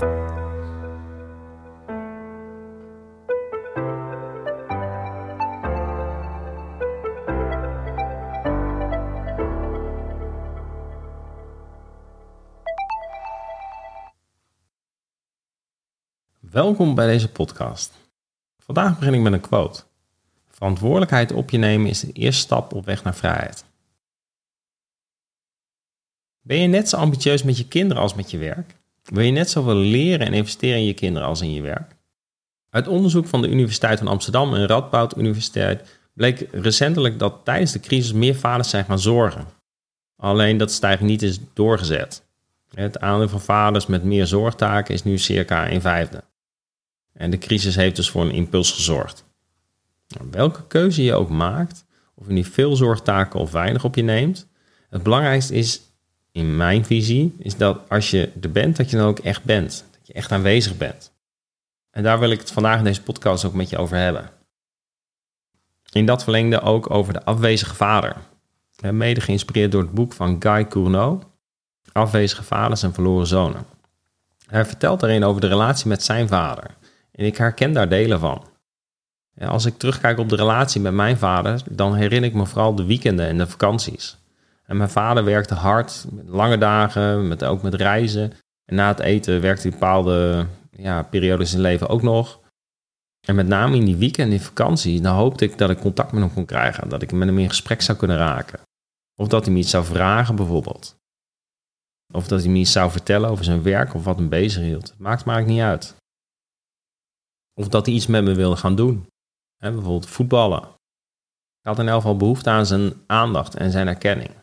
Welkom bij deze podcast. Vandaag begin ik met een quote. Verantwoordelijkheid op je nemen is de eerste stap op weg naar vrijheid. Ben je net zo ambitieus met je kinderen als met je werk? Wil je net zoveel leren en investeren in je kinderen als in je werk? Uit onderzoek van de Universiteit van Amsterdam en Radboud Universiteit bleek recentelijk dat tijdens de crisis meer vaders zijn gaan zorgen. Alleen dat stijging niet is doorgezet. Het aandeel van vaders met meer zorgtaken is nu circa een vijfde. En de crisis heeft dus voor een impuls gezorgd. Nou, welke keuze je ook maakt, of je nu veel zorgtaken of weinig op je neemt, het belangrijkste is, in mijn visie, is dat als je er bent, dat je dan ook echt bent. Dat je echt aanwezig bent. En daar wil ik het vandaag in deze podcast ook met je over hebben. In dat verlengde ook over de afwezige vader. Mede geïnspireerd door het boek van Guy Cournot, Afwezige vaders en verloren zonen. Hij vertelt daarin over de relatie met zijn vader. En ik herken daar delen van. Als ik terugkijk op de relatie met mijn vader, dan herinner ik me vooral de weekenden en de vakanties. En mijn vader werkte hard, lange dagen, met, ook met reizen. En na het eten werkte hij bepaalde ja, periodes in zijn leven ook nog. En met name in die weekend, in vakantie, dan hoopte ik dat ik contact met hem kon krijgen. Dat ik met hem in gesprek zou kunnen raken. Of dat hij me iets zou vragen bijvoorbeeld. Of dat hij me iets zou vertellen over zijn werk of wat hem bezig hield. Maakt me niet uit. Of dat hij iets met me wilde gaan doen. bijvoorbeeld voetballen. Ik had in elk geval behoefte aan zijn aandacht en zijn erkenning.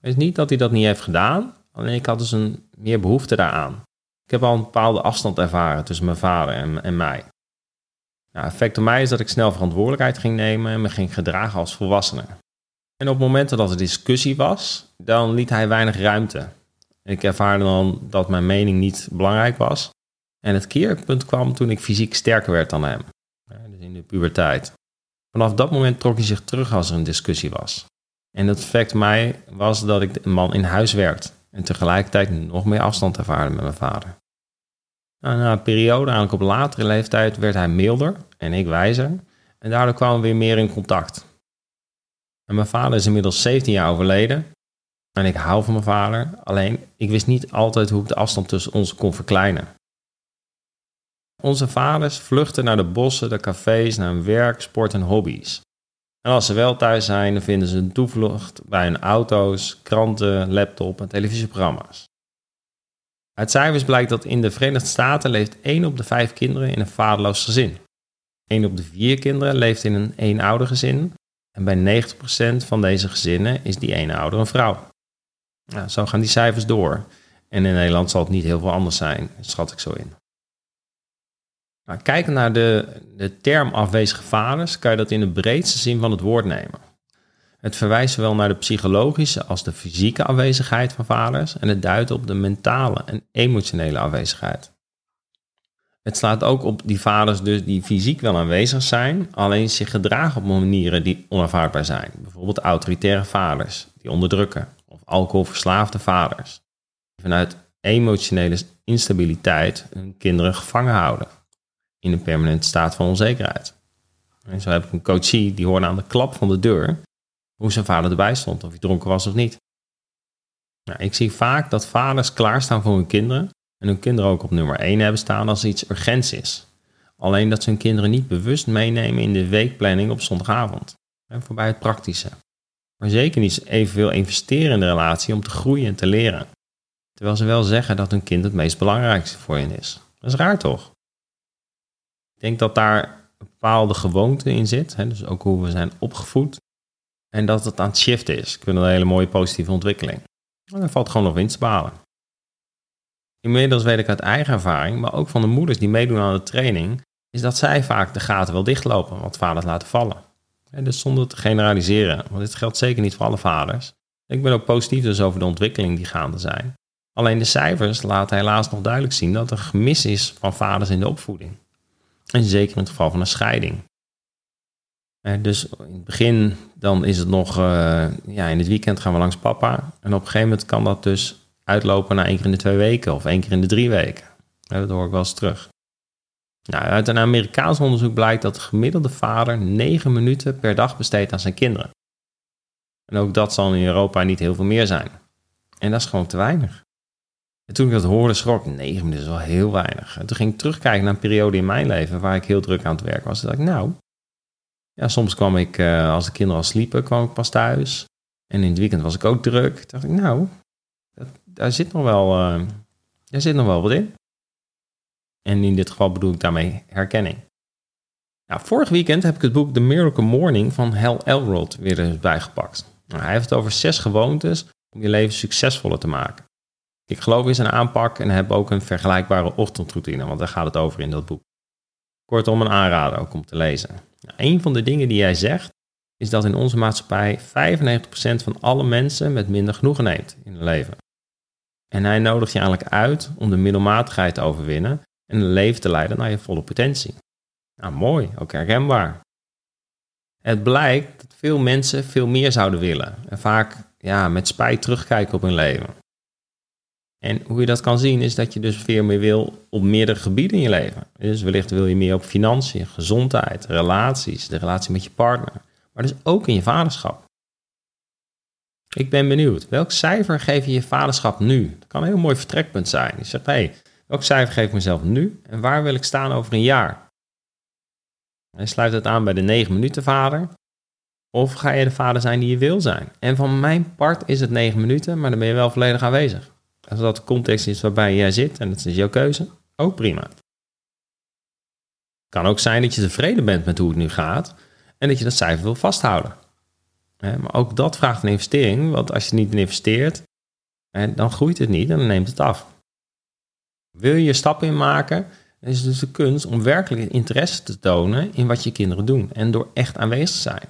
Het is niet dat hij dat niet heeft gedaan, alleen ik had dus een meer behoefte daaraan. Ik heb al een bepaalde afstand ervaren tussen mijn vader en, mij. Nou, effect op mij is dat ik snel verantwoordelijkheid ging nemen en me ging gedragen als volwassene. En op momenten dat er discussie was, dan liet hij weinig ruimte. Ik ervaarde dan dat mijn mening niet belangrijk was en het keerpunt kwam toen ik fysiek sterker werd dan hem. Dus in de puberteit. Vanaf dat moment trok hij zich terug als er een discussie was. En het effect mij was dat ik een man in huis werd. En tegelijkertijd nog meer afstand ervaarde met mijn vader. Nou, na een periode, eigenlijk op latere leeftijd, werd hij milder en ik wijzer. En daardoor kwamen we weer meer in contact. En mijn vader is inmiddels 17 jaar overleden. En ik hou van mijn vader. Alleen, ik wist niet altijd hoe ik de afstand tussen ons kon verkleinen. Onze vaders vluchten naar de bossen, de cafés, naar hun werk, sport en hobby's. En als ze wel thuis zijn, dan vinden ze een toevlucht bij hun auto's, kranten, laptop en televisieprogramma's. Uit cijfers blijkt dat in de Verenigde Staten leeft 1 op de 5 kinderen in een vaderloos gezin. 1 op de 4 kinderen leeft in een eenoudergezin. En bij 90% van deze gezinnen is die eenouder een vrouw. Nou, zo gaan die cijfers door. En in Nederland zal het niet heel veel anders zijn, schat ik zo in. Maar kijken naar de, de term afwezige vaders, kan je dat in de breedste zin van het woord nemen. Het verwijst zowel naar de psychologische als de fysieke afwezigheid van vaders en het duidt op de mentale en emotionele afwezigheid. Het slaat ook op die vaders dus die fysiek wel aanwezig zijn, alleen zich gedragen op manieren die onaanvaardbaar zijn. Bijvoorbeeld autoritaire vaders die onderdrukken of alcoholverslaafde vaders die vanuit emotionele instabiliteit hun kinderen gevangen houden in een permanente staat van onzekerheid. En zo heb ik een coachie die hoorde aan de klap van de deur hoe zijn vader erbij stond, of hij dronken was of niet. Nou, ik zie vaak dat vaders klaarstaan voor hun kinderen en hun kinderen ook op nummer 1 hebben staan als iets urgents is. Alleen dat ze hun kinderen niet bewust meenemen in de weekplanning op zondagavond. En voorbij het praktische. Maar zeker niet evenveel investeren in de relatie om te groeien en te leren. Terwijl ze wel zeggen dat hun kind het meest belangrijkste voor hen is. Dat is raar toch? Ik denk dat daar een bepaalde gewoonte in zit. Hè, dus ook hoe we zijn opgevoed. En dat het aan het shiften is. Ik vind een hele mooie positieve ontwikkeling. En valt gewoon nog winst te behalen. Inmiddels weet ik uit eigen ervaring, maar ook van de moeders die meedoen aan de training, is dat zij vaak de gaten wel dichtlopen, wat vaders laten vallen. En dus zonder te generaliseren, want dit geldt zeker niet voor alle vaders. Ik ben ook positief dus over de ontwikkeling die gaande zijn. Alleen de cijfers laten helaas nog duidelijk zien dat er gemis is van vaders in de opvoeding. En zeker in het geval van een scheiding. dus in het begin dan is het nog, uh, ja, in het weekend gaan we langs papa. En op een gegeven moment kan dat dus uitlopen naar één keer in de twee weken of één keer in de drie weken. Dat hoor ik wel eens terug. Nou, uit een Amerikaans onderzoek blijkt dat de gemiddelde vader 9 minuten per dag besteedt aan zijn kinderen. En ook dat zal in Europa niet heel veel meer zijn. En dat is gewoon te weinig. En toen ik dat hoorde, schrok ik, 9 minuten is wel heel weinig. En toen ging ik terugkijken naar een periode in mijn leven waar ik heel druk aan het werk was. Toen dacht ik, nou, ja, soms kwam ik, uh, als de kinderen al sliepen, kwam ik pas thuis. En in het weekend was ik ook druk. Toen dacht ik, nou, daar, zit nog wel, uh, daar zit nog wel wat in. En in dit geval bedoel ik daarmee herkenning. Nou, vorig weekend heb ik het boek The Miracle Morning van Hal Elrod weer eens bijgepakt. Nou, hij heeft het over zes gewoontes om je leven succesvoller te maken. Ik geloof in zijn aanpak en heb ook een vergelijkbare ochtendroutine, want daar gaat het over in dat boek. Kortom, een aanrader ook om te lezen. Nou, een van de dingen die hij zegt, is dat in onze maatschappij 95% van alle mensen met minder genoegen neemt in hun leven. En hij nodigt je eigenlijk uit om de middelmatigheid te overwinnen en een leven te leiden naar je volle potentie. Nou, mooi, ook herkenbaar. Het blijkt dat veel mensen veel meer zouden willen en vaak ja, met spijt terugkijken op hun leven. En hoe je dat kan zien is dat je dus veel meer wil op meerdere gebieden in je leven. Dus wellicht wil je meer op financiën, gezondheid, relaties, de relatie met je partner. Maar dus ook in je vaderschap. Ik ben benieuwd, welk cijfer geef je je vaderschap nu? Dat kan een heel mooi vertrekpunt zijn. Je zegt, hé, hey, welk cijfer geef ik mezelf nu en waar wil ik staan over een jaar? En sluit het aan bij de 9 minuten vader. Of ga je de vader zijn die je wil zijn? En van mijn part is het 9 minuten, maar dan ben je wel volledig aanwezig. Als dat de context is waarbij jij zit en dat is jouw keuze, ook prima. Het kan ook zijn dat je tevreden bent met hoe het nu gaat en dat je dat cijfer wil vasthouden. Maar ook dat vraagt een investering, want als je niet investeert, dan groeit het niet en dan neemt het af. Wil je je stappen in maken, is het dus de kunst om werkelijk interesse te tonen in wat je kinderen doen en door echt aanwezig te zijn.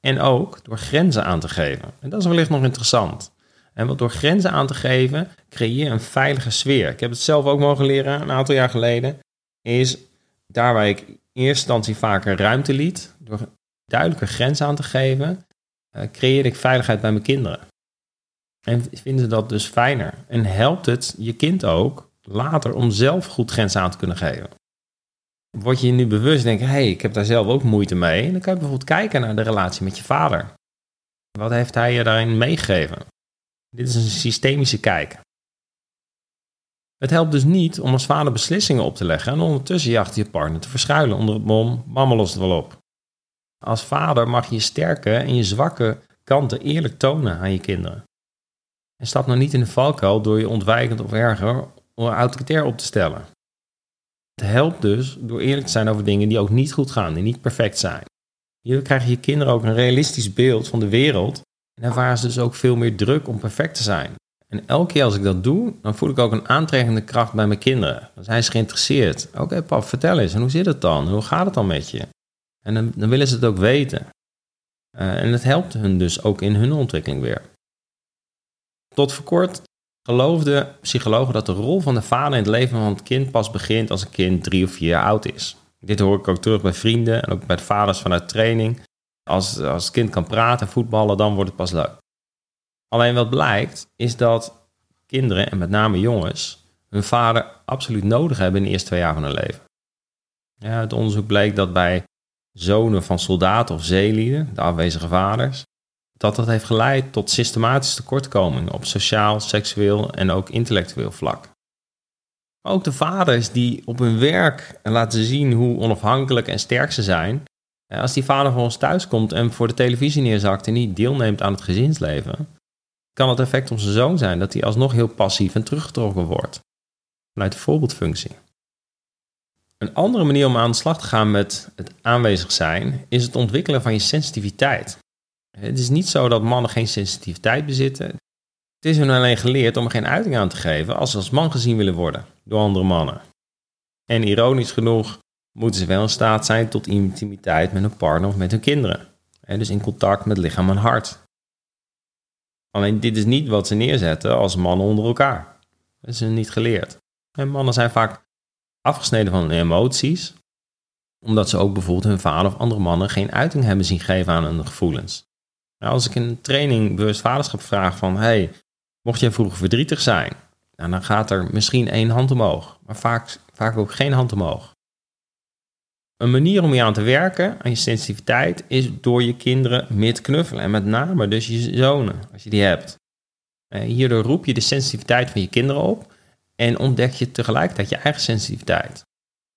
En ook door grenzen aan te geven. En dat is wellicht nog interessant. En wat door grenzen aan te geven, creëer je een veilige sfeer. Ik heb het zelf ook mogen leren een aantal jaar geleden. Is daar waar ik in eerste instantie vaker ruimte liet, door duidelijke grenzen aan te geven, uh, creëer ik veiligheid bij mijn kinderen. En vinden ze dat dus fijner. En helpt het je kind ook later om zelf goed grenzen aan te kunnen geven. Word je je nu bewust en denk, hé, hey, ik heb daar zelf ook moeite mee. dan kan je bijvoorbeeld kijken naar de relatie met je vader. Wat heeft hij je daarin meegegeven? Dit is een systemische kijk. Het helpt dus niet om als vader beslissingen op te leggen en ondertussen je achter je partner te verschuilen onder het mom, mama lost het wel op. Als vader mag je je sterke en je zwakke kanten eerlijk tonen aan je kinderen. En stap nou niet in de valkuil door je ontwijkend of erger autoritair op te stellen. Het helpt dus door eerlijk te zijn over dingen die ook niet goed gaan, die niet perfect zijn. Hierdoor krijgen je kinderen ook een realistisch beeld van de wereld en ervaren ze dus ook veel meer druk om perfect te zijn. En elke keer als ik dat doe, dan voel ik ook een aantrekkende kracht bij mijn kinderen. Dan zijn ze geïnteresseerd. Oké, pap, vertel eens, en hoe zit het dan? Hoe gaat het dan met je? En dan, willen ze het ook weten. Uh, en het helpt hun dus ook in hun ontwikkeling weer. Tot voor kort geloofden psychologen dat de rol van de vader in het leven van het kind pas begint als een kind drie of vier jaar oud is. Dit hoor ik ook terug bij vrienden en ook bij vaders vanuit training. Als, als het kind kan praten en voetballen, dan wordt het pas leuk. Alleen wat blijkt, is dat kinderen, en met name jongens, hun vader absoluut nodig hebben in de eerste twee jaar van hun leven. Ja, het onderzoek bleek dat bij zonen van soldaten of zeelieden, de afwezige vaders, dat dat heeft geleid tot systematische tekortkomingen op sociaal, seksueel en ook intellectueel vlak. ook de vaders die op hun werk laten zien hoe onafhankelijk en sterk ze zijn, als die vader van ons thuis komt en voor de televisie neerzakt en niet deelneemt aan het gezinsleven, kan het effect op zijn zoon zijn dat hij alsnog heel passief en teruggetrokken wordt. Vanuit de voorbeeldfunctie. Een andere manier om aan de slag te gaan met het aanwezig zijn is het ontwikkelen van je sensitiviteit. Het is niet zo dat mannen geen sensitiviteit bezitten. Het is hun alleen geleerd om er geen uiting aan te geven als ze als man gezien willen worden door andere mannen. En ironisch genoeg moeten ze wel in staat zijn tot intimiteit met hun partner of met hun kinderen. dus in contact met lichaam en hart. Alleen dit is niet wat ze neerzetten als mannen onder elkaar. Dat is hun niet geleerd. En mannen zijn vaak afgesneden van hun emoties, omdat ze ook bijvoorbeeld hun vader of andere mannen geen uiting hebben zien geven aan hun gevoelens. Nou, als ik in een training bewust vaderschap vraag van, hey, mocht jij vroeger verdrietig zijn? Nou, dan gaat er misschien één hand omhoog, maar vaak, vaak ook geen hand omhoog. Een manier om je aan te werken, aan je sensitiviteit, is door je kinderen meer te knuffelen. En met name dus je zonen, als je die hebt. Eh, hierdoor roep je de sensitiviteit van je kinderen op en ontdek je tegelijkertijd je eigen sensitiviteit.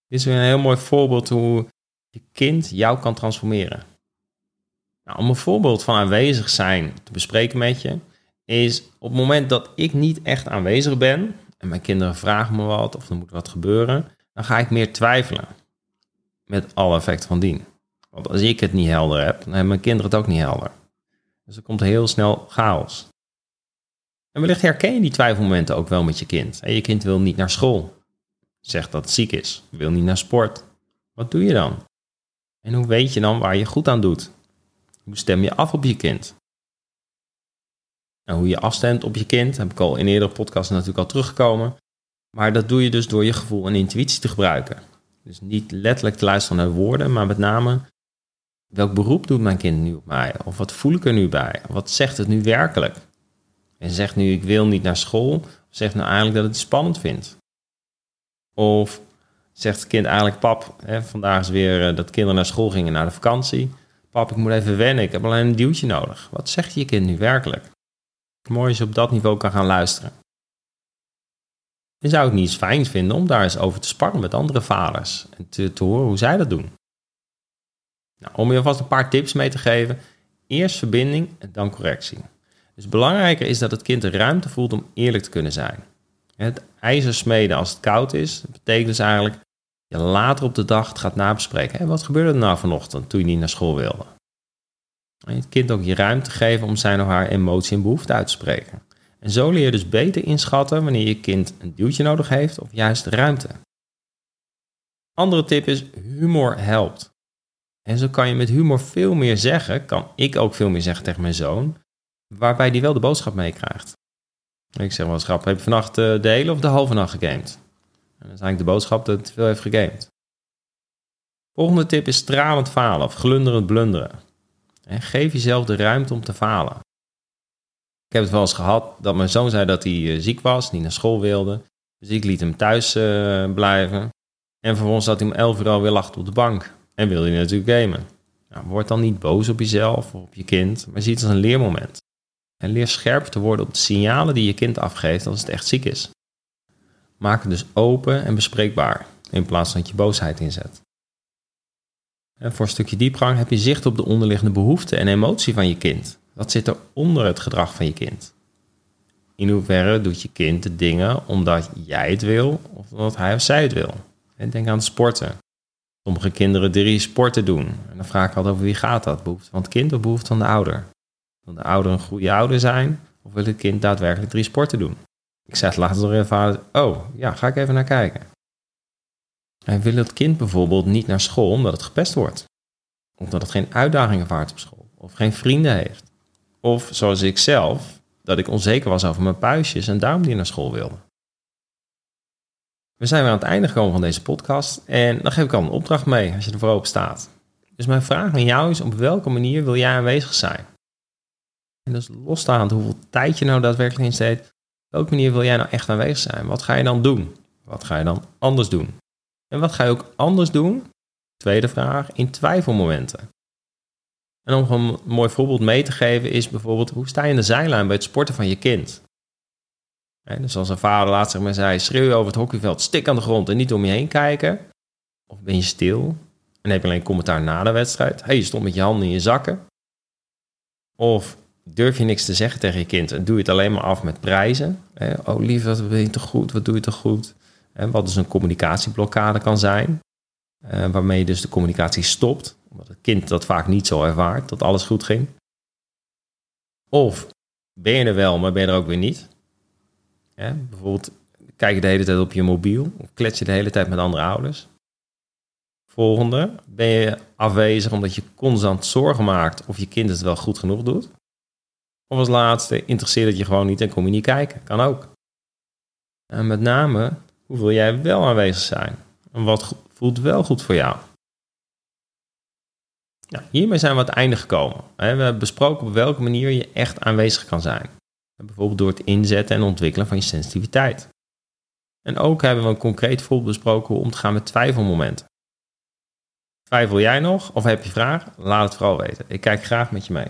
Dit is een heel mooi voorbeeld hoe je kind jou kan transformeren. Nou, om een voorbeeld van aanwezig zijn te bespreken met je, is op het moment dat ik niet echt aanwezig ben en mijn kinderen vragen me wat of er moet wat gebeuren, dan ga ik meer twijfelen. Met alle effecten van dien. Want als ik het niet helder heb, dan hebben mijn kinderen het ook niet helder. Dus er komt heel snel chaos. En wellicht herken je die twijfelmomenten ook wel met je kind. Je kind wil niet naar school. Zegt dat het ziek is. Wil niet naar sport. Wat doe je dan? En hoe weet je dan waar je goed aan doet? Hoe stem je af op je kind? Nou, hoe je afstemt op je kind, heb ik al in eerdere podcasts natuurlijk al teruggekomen. Maar dat doe je dus door je gevoel en intuïtie te gebruiken. Dus niet letterlijk te luisteren naar woorden, maar met name welk beroep doet mijn kind nu op mij? Of wat voel ik er nu bij? Wat zegt het nu werkelijk? En zegt nu ik wil niet naar school, of zegt nou eigenlijk dat het spannend vindt? Of zegt het kind eigenlijk, pap, hè, vandaag is weer eh, dat kinderen naar school gingen naar de vakantie. Pap, ik moet even wennen, ik heb alleen een duwtje nodig. Wat zegt je kind nu werkelijk? Mooi als je op dat niveau kan gaan luisteren. En zou het niet eens fijn vinden om daar eens over te sparren met andere vaders en te, horen hoe zij dat doen. Nou, om je alvast een paar tips mee te geven. Eerst verbinding en dan correctie. Dus belangrijker is dat het kind de ruimte voelt om eerlijk te kunnen zijn. Het ijzer smeden als het koud is, betekent dus eigenlijk je later op de dag gaat nabespreken. wat gebeurde er nou vanochtend toen je niet naar school wilde? En het kind ook je ruimte geven om zijn of haar emotie en behoefte uit te spreken. En zo leer je dus beter inschatten wanneer je kind een duwtje nodig heeft of juist ruimte. Andere tip is humor helpt. En zo kan je met humor veel meer zeggen, kan ik ook veel meer zeggen tegen mijn zoon, waarbij die wel de boodschap meekrijgt. Ik zeg wel schrap, heb je vannacht eh, de hele of de halve nacht gegamed? En dat is eigenlijk de boodschap dat het veel heeft gegamed. Volgende tip is stralend falen of glunderend blunderen. En geef jezelf de ruimte om te falen. Ik heb het wel eens gehad dat mijn zoon zei dat hij eh, ziek was, niet naar school wilde. Dus ik liet hem thuis uh, blijven. En vervolgens zat hij om 11 uur alweer lacht op de bank. En wilde hij natuurlijk gamen. Nou, word dan niet boos op jezelf of op je kind, maar zie het als een leermoment. En leer scherp te worden op de signalen die je kind afgeeft als het echt ziek is. Maak het dus open en bespreekbaar, in plaats van dat je boosheid inzet. En voor een stukje diepgang heb je zicht op de onderliggende behoeften en emotie van je kind. Wat zit er onder het gedrag van je kind? In hoeverre doet je kind de dingen omdat jij het wil of omdat hij of zij het wil? En denk aan sporten. Sommige kinderen drie sporten doen. En dan vraag ik altijd over wie gaat dat? Behoefte van het kind of behoefte van de ouder? Wil de ouder een goede ouder zijn? Of wil het kind daadwerkelijk drie sporten doen? Ik zeg laatst nog even, oh ja, ga ik even naar kijken. Hij wil het kind bijvoorbeeld niet naar school omdat het gepest wordt. Omdat het geen uitdagingen vaart op school. Of geen vrienden heeft. Of zoals ik zelf, dat ik onzeker was over mijn puistjes en daarom niet naar school wilde. We zijn weer aan het einde gekomen van deze podcast en dan geef ik al een opdracht mee als je er voor open staat. Dus mijn vraag aan jou is op welke manier wil jij aanwezig zijn? En dus losstaand hoeveel tijd je nou daadwerkelijk insteekt, op welke manier wil jij nou echt aanwezig zijn? Wat ga je dan doen? Wat ga je dan anders doen? En wat ga je ook anders doen? Tweede vraag, in twijfelmomenten. En om een mooi voorbeeld mee te geven is bijvoorbeeld, hoe sta je in de zijlijn bij het sporten van je kind? dus als een vader laatst tegen mij zei, schreeuw je over het hockeyveld, stik aan de grond en niet om je heen kijken. Of ben je stil en heb je alleen commentaar na de wedstrijd. hey, je stond met je handen in je zakken. Of durf je niks te zeggen tegen je kind en doe je het alleen maar af met prijzen. oh lief, wat ben je toch goed, wat doe je toch goed. wat dus een communicatieblokkade kan zijn. Eh, waarmee je dus de communicatie stopt. Omdat het kind dat vaak niet zo ervaart, dat alles goed ging. Of ben je er wel, maar ben je er ook weer niet. bijvoorbeeld kijk je de hele tijd op je mobiel. Of klets je de hele tijd met andere ouders. Volgende, ben je afwezig omdat je constant zorgen maakt of je kind het wel goed genoeg doet. Of als laatste, interesseert het je gewoon niet en kom je niet kijken. Kan ook. En met name, hoe wil jij wel aanwezig zijn? En wat voelt wel goed voor jou? Hiermee zijn we aan het einde gekomen. We hebben besproken op welke manier je echt aanwezig kan zijn. Bijvoorbeeld door het inzetten en ontwikkelen van je sensitiviteit. En ook hebben we een concreet voorbeeld besproken hoe om te gaan met twijfelmomenten. Twijfel jij nog of heb je vragen? Laat het vooral weten. Ik kijk graag met je mee.